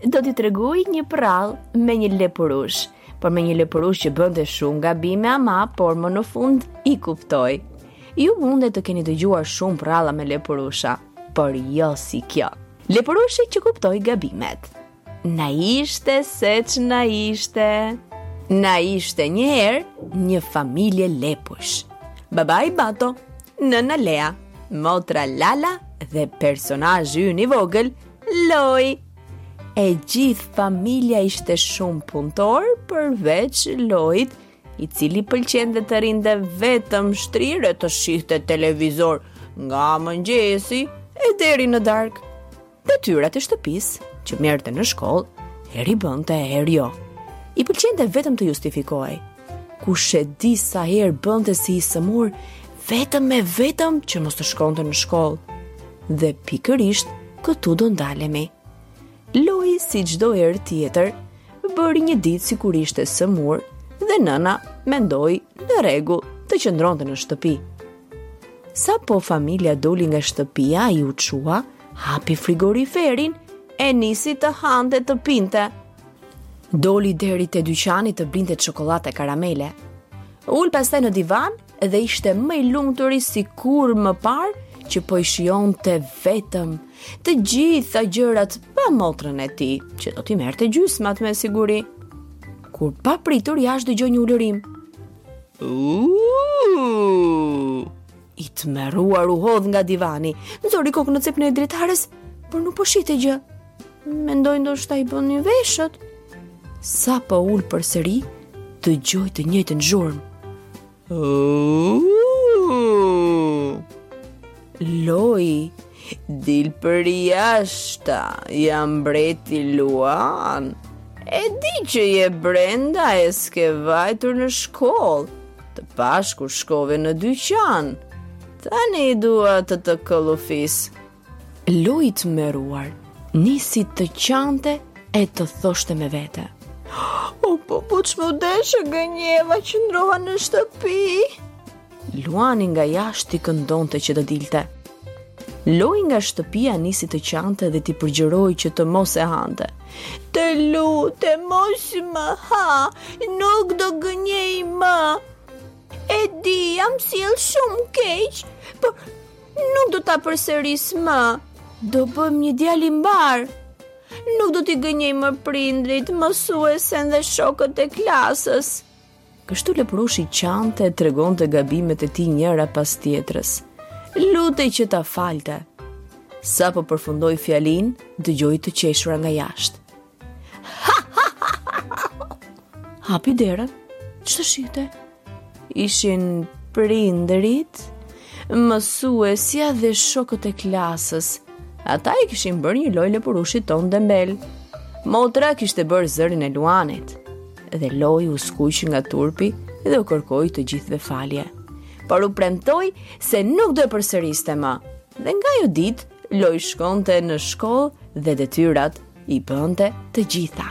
Do t'i tregoj një përrall me një lepurush, por me një lepurush që bënte shumë gabime ama, por më në fund i kuptoi. Ju mundet të keni dëgjuar shumë përralla me lepurusha, por jo si kjo. Lepurushi që kuptoi gabimet. Na ishte seç na ishte. Na ishte një herë një familje lepujsh. Babai Bato, nëna Lea, motra Lala dhe personazhi ynë i vogël Loi! E gjithë familja ishte shumë punëtore përveç Loit, i cili pëlqente të rrinte vetëm shtrirë e të shihte televizor nga mëngjesi e deri në darkë. Detyrat e shtëpisë që merrte në shkollë herë i bënte e herë jo. I pëlqente vetëm të justifikohej. Kush e di sa herë bënte si i sëmurë vetëm e vetëm që mos të shkonte në shkollë. Dhe pikërisht këtu do ndalemi. Loi si çdo herë tjetër, bëri një ditë sikur ishte sëmurë dhe nëna mendoi në rregull të qëndronte në shtëpi. Sapo familja doli nga shtëpia, ai u çua, hapi frigoriferin, e nisi të hante të pinte. Doli deri te dyqani të blinte çokollata e karamele. U ul pastaj në divan, dhe ishte më i lumturi si kurrë më parë që po i shijonte vetëm të gjitha gjërat pa motrën e tij, që do t'i merrte gjysmat me siguri. Kur papritur jashtë dëgjoi një ulërimë. Uuuu! I tmerruar u hodh nga divani, nxori kokën në cepin e dritares, por nuk po shihte gjë. Mendoi ndoshta i bënin veshët. Sapo u ul përsëri, dëgjoi të njëjtën zhurmë. Loi, dil përjashta, jam mbreti luan. E di që je brenda e s'ke vajtur në shkollë, të pashë kur shkove në dyqan. Tani dua të të këllufis. Loi i tmerruar, nisi të qante e të thoshte me vete. Obobo, ç'm'u desh që gënjeva, qëndrova në shtëpi? Luani nga jashtë i këndonte që të dilte. Loi nga shtëpia nisi të qante dhe t'i përgjërohej që të mos e hante. Të lutem mos më ha, nuk do gënjej më. E di, jam sjellë shumë keq, por Nuk do ta përsëris më. Do bëhem një djalë i mbarë. Nuk do t'i gënjej më prindërit, mësuesen dhe shokët e klasës. Kështu lepurushi qante e tregonte gabimet e tij njëra pas tjetrës. Lutej që ta falte. Sapo përfundoi fjalinë, dëgjoi të qeshura nga jashtë. Hapi derën, ç'të shihte? Ishin prindërit, mësuesja dhe shokët e klasës. Ata i kishin bërë një lojë lepurushit tonë dembel. Motra kishte bërë zërin e luanit dhe Loi u skuq nga turpi dhe u kërkoi të gjithëve falje. Por u premtoi se nuk do e përsëriste më. Dhe nga ajo ditë Loi shkonte në shkollë dhe detyrat I bënte të gjitha.